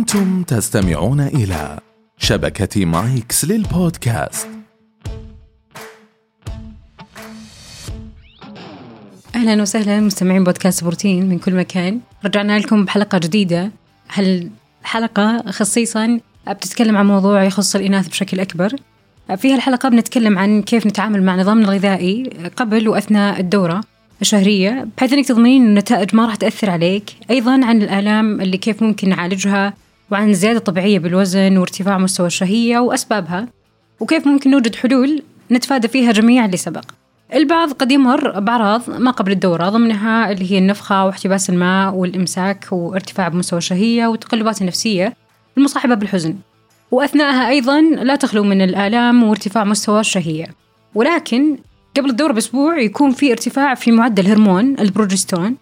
أنتم تستمعون إلى شبكة مايكس للبودكاست. أهلا وسهلا مستمعين بودكاست بروتين من كل مكان. رجعنا لكم بحلقة جديدة. هالحلقه خصيصا بتتكلم عن موضوع يخص الإناث بشكل أكبر. في هالحلقة بنتكلم عن كيف نتعامل مع نظامنا الغذائي قبل وأثناء الدورة الشهرية بحيث إنك تضمنين النتائج ما راح تأثر عليك. أيضا عن الآلام اللي كيف ممكن نعالجها وعن زيادة طبيعية بالوزن وارتفاع مستوى الشهية وأسبابها وكيف ممكن نوجد حلول نتفادى فيها جميع اللي سبق. البعض قد يمر بأعراض ما قبل الدورة ضمنها اللي هي النفخة واحتباس الماء والإمساك وارتفاع بمستوى الشهية والتقلبات النفسية المصاحبة بالحزن. وأثناءها أيضا لا تخلو من الآلام وارتفاع مستوى الشهية. ولكن قبل الدورة بأسبوع يكون في ارتفاع في معدل هرمون البروجستون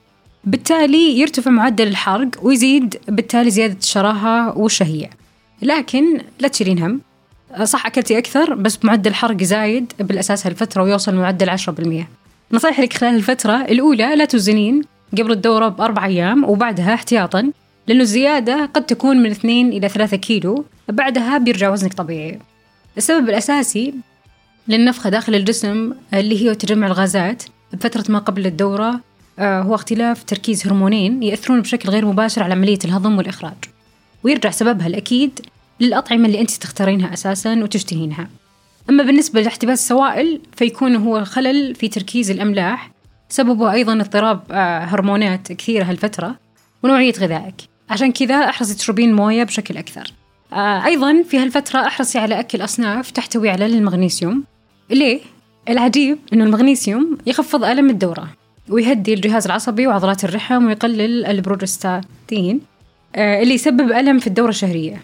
بالتالي يرتفع معدل الحرق ويزيد بالتالي زيادة الشراهة والشهية لكن لا تشيلين هم. صح أكلتي أكثر بس معدل حرق زايد بالأساس هالفترة ويوصل معدل 10% نصيحة لك خلال الفترة. الأولى لا توزنين قبل الدورة بأربع أيام وبعدها احتياطا لأنه الزيادة قد تكون من 2 إلى 3 كيلو. بعدها بيرجع وزنك طبيعي. السبب الأساسي للنفخة داخل الجسم اللي هي تجمع الغازات بفترة ما قبل الدورة هو اختلاف تركيز هرمونين يأثرون بشكل غير مباشر على عملية الهضم والإخراج ويرجع سببها الأكيد للأطعمة اللي أنت تختارينها أساسا وتشتهينها. أما بالنسبة لاحتباس السوائل فيكون هو خلل في تركيز الأملاح سببه أيضا اضطراب آه، هرمونات كثيرة هالفترة ونوعية غذائك. عشان كذا احرصي تشربين موية بشكل أكثر. آه، أيضا في هالفترة أحرصي على أكل أصناف تحتوي على المغنيسيوم. ليه؟ العجيب أنه المغنيسيوم يخفض ألم الدورة. ويهدي الجهاز العصبي وعضلات الرحم ويقلل البروجستاتين آه، اللي يسبب ألم في الدورة الشهرية.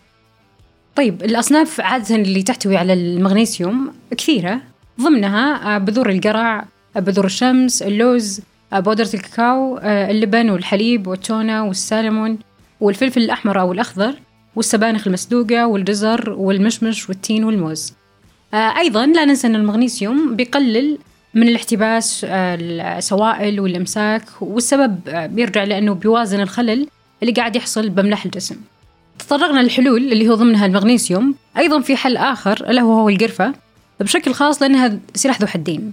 طيب الأصناف عادة اللي تحتوي على المغنيسيوم كثيرة. ضمنها آه، بذور القرع بذور الشمس اللوز بودرة الكاكاو اللبن والحليب والتونة والسالمون والفلفل الأحمر أو الأخضر والسبانخ المسلوقة والجزر والمشمش والتين والموز. آه، أيضا لا ننسى أن المغنيسيوم بيقلل من الاحتباس آه، السوائل والإمساك والسبب آه، بيرجع لأنه بيوازن الخلل اللي قاعد يحصل بملح الجسم. تطرقنا للحلول اللي هو ضمنها المغنيسيوم. أيضا في حل آخر له هو القرفة بشكل خاص لأنها سلاح ذو حدين.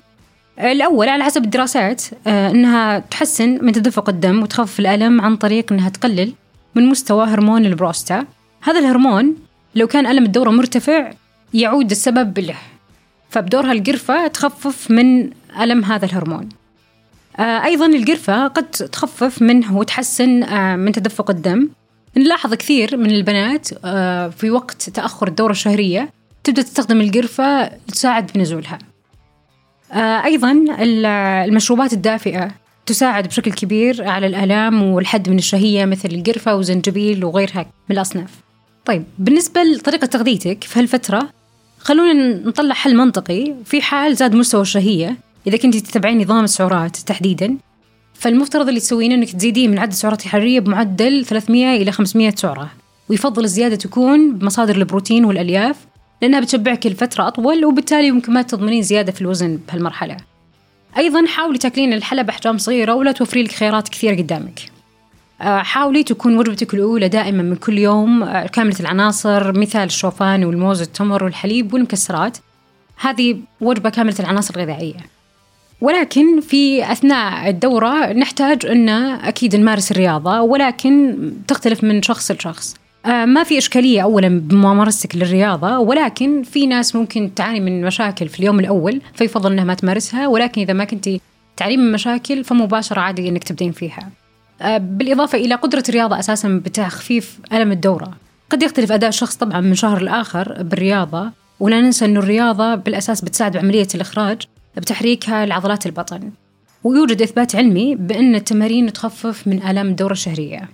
الأول على حسب الدراسات أنها تحسن من تدفق الدم وتخفف الألم عن طريق أنها تقلل من مستوى هرمون البروستا. هذا الهرمون لو كان ألم الدورة مرتفع يعود السبب له فبدورها القرفة تخفف من ألم هذا الهرمون. آه أيضا القرفة قد تخفف منه وتحسن آه من تدفق الدم. نلاحظ كثير من البنات آه في وقت تأخر الدورة الشهرية تبدأ تستخدم القرفة تساعد بنزولها. أيضا المشروبات الدافئة تساعد بشكل كبير على الآلام والحد من الشهية مثل القرفة وزنجبيل وغيرها من الأصناف. طيب بالنسبة لطريقة تغذيتك في هالفترة خلونا نطلع حل منطقي. في حال زاد مستوى الشهية إذا كنت تتبعين نظام السعرات تحديدا فالمفترض اللي تسوينه إنك تزيدين من عدد السعرات الحرارية بمعدل 300 إلى 500 سعرة. ويفضل الزيادة تكون بمصادر البروتين والألياف لأنها بتشبعك لفترة أطول وبالتالي ممكن ما تضمنين زيادة في الوزن بهالمرحلة. أيضا حاولي تاكلين الحلى بأحجام صغيرة ولا توفري لك خيارات كثيرة قدامك. حاولي تكون وجبتك الأولى دائما من كل يوم آه، كاملة العناصر مثال الشوفان والموز والتمر والحليب والمكسرات. هذه وجبة كاملة العناصر الغذائية. ولكن في أثناء الدورة نحتاج أن أكيد نمارس الرياضة ولكن تختلف من شخص لشخص. آه، ما في إشكالية أولا بممارستك للرياضة ولكن في ناس ممكن تعاني من مشاكل في اليوم الأول فيفضل أنها ما تمارسها ولكن إذا ما كنت تعاني من مشاكل فمباشرة عادي أنك تبدين فيها. آه، بالإضافة إلى قدرة الرياضة أساسا بتخفيف ألم الدورة. قد يختلف أداء الشخص طبعا من شهر لآخر بالرياضة ولا ننسى أن الرياضة بالأساس بتساعد بعملية الإخراج بتحريكها لعضلات البطن. ويوجد إثبات علمي بأن التمارين تخفف من آلام الدورة الشهرية.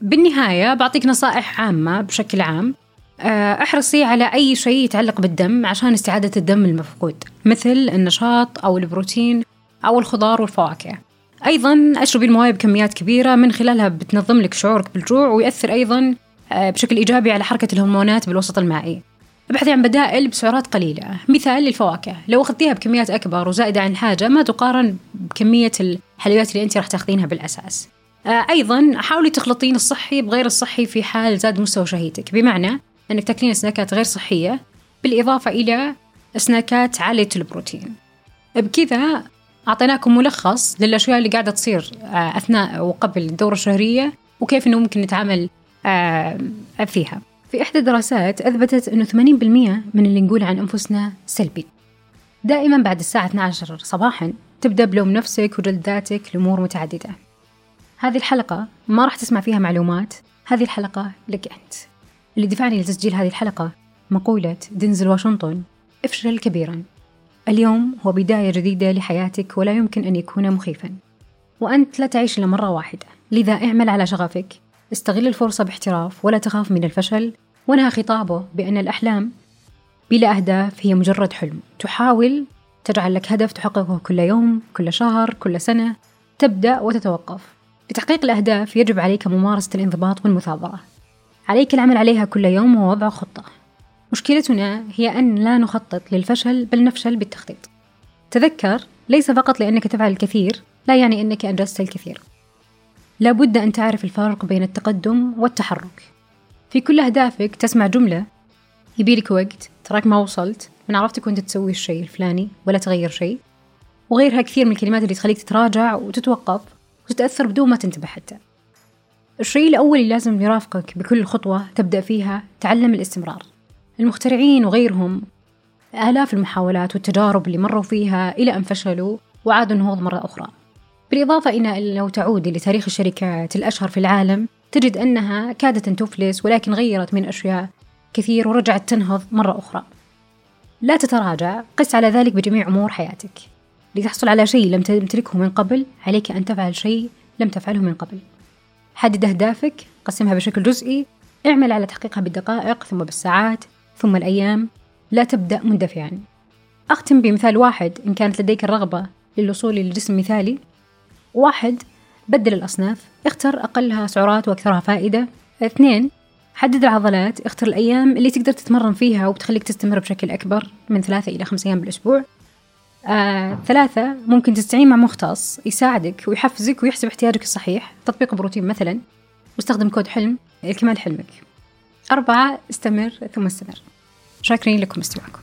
بالنهاية بعطيك نصائح عامة بشكل عام. آه، أحرصي على أي شيء يتعلق بالدم عشان استعادة الدم المفقود مثل النشاط أو البروتين أو الخضار والفواكه. أيضا أشربي الموية بكميات كبيرة من خلالها بتنظم لك شعورك بالجوع ويأثر أيضا آه، بشكل إيجابي على حركة الهرمونات بالوسط المائي. ابحثي عن بدائل بسعرات قليلة. مثال للفواكه. لو أخذتيها بكميات أكبر وزائدة عن الحاجة ما تقارن بكمية الحلويات اللي أنت راح تأخذينها بالأساس. آه أيضا حاولي تخلطين الصحي بغير الصحي في حال زاد مستوى شهيتك. بمعنى أنك تاكلين سناكات غير صحية بالإضافة إلى سناكات عالية البروتين. بكذا أعطيناكم ملخص للأشياء اللي قاعدة تصير آه، أثناء وقبل الدورة الشهرية وكيف أنه ممكن نتعامل آه، فيها. في إحدى الدراسات أثبتت أنه 80% من اللي نقول عن أنفسنا سلبي. دائما بعد الساعة 12 صباحا تبدأ بلوم نفسك وجلد ذاتك لأمور متعددة. هذه الحلقة ما راح تسمع فيها معلومات. هذه الحلقة لك أنت. اللي دفعني لتسجيل هذه الحلقة مقولة دينزل واشنطن إفشل كبيرا. اليوم هو بداية جديدة لحياتك ولا يمكن أن يكون مخيفا. وأنت لا تعيش إلا مرة واحدة. لذا اعمل على شغفك. استغل الفرصة باحتراف ولا تخاف من الفشل. ونهى خطابه بأن الأحلام بلا أهداف هي مجرد حلم. تحاول تجعل لك هدف تحققه كل يوم كل شهر كل سنة. تبدأ وتتوقف. لتحقيق الأهداف يجب عليك ممارسة الانضباط والمثابرة. عليك العمل عليها كل يوم ووضع خطة. مشكلتنا هي أن لا نخطط للفشل بل نفشل بالتخطيط. تذكر ليس فقط لأنك تفعل الكثير لا يعني أنك أنجزت الكثير. لابد أن تعرف الفرق بين التقدم والتحرك. في كل أهدافك تسمع جملة يبيلك وقت تراك ما وصلت من عرفتك وانت تسوي الشيء الفلاني ولا تغير شيء. وغيرها كثير من الكلمات اللي تخليك تتراجع وتتوقف وتتأثر بدون ما تنتبه حتى. الشيء الأول اللي لازم يرافقك بكل خطوة تبدأ فيها تعلم الاستمرار. المخترعين وغيرهم. آلاف المحاولات والتجارب اللي مروا فيها إلى أن فشلوا وعادوا النهوض مرة أخرى. بالإضافة إلى لو تعودي لتاريخ الشركات الأشهر في العالم تجد أنها كادت أن تفلس ولكن غيرت من أشياء كثير ورجعت تنهض مرة أخرى. لا تتراجع قس على ذلك بجميع أمور حياتك. لتحصل على شيء لم تمتلكه من قبل عليك أن تفعل شيء لم تفعله من قبل. حدد أهدافك قسمها بشكل جزئي اعمل على تحقيقها بالدقائق ثم بالساعات. ثم الأيام لا تبدأ مندفعا. أختم بمثال واحد إن كانت لديك الرغبة للوصول لجسم مثالي. واحد بدل الأصناف اختر أقلها سعرات وأكثرها فائدة. اثنين حدد العضلات اختر الأيام اللي تقدر تتمرن فيها وبتخليك تستمر بشكل أكبر من ثلاثة إلى خمسة أيام بالأسبوع. آه، ثلاثة ممكن تستعين مع مختص يساعدك ويحفزك ويحسب احتياجك الصحيح تطبيق بروتين مثلا واستخدم كود حلم لكمال حلمك. أربعة استمر ثم استمر. شاكرين لكم استماعكم.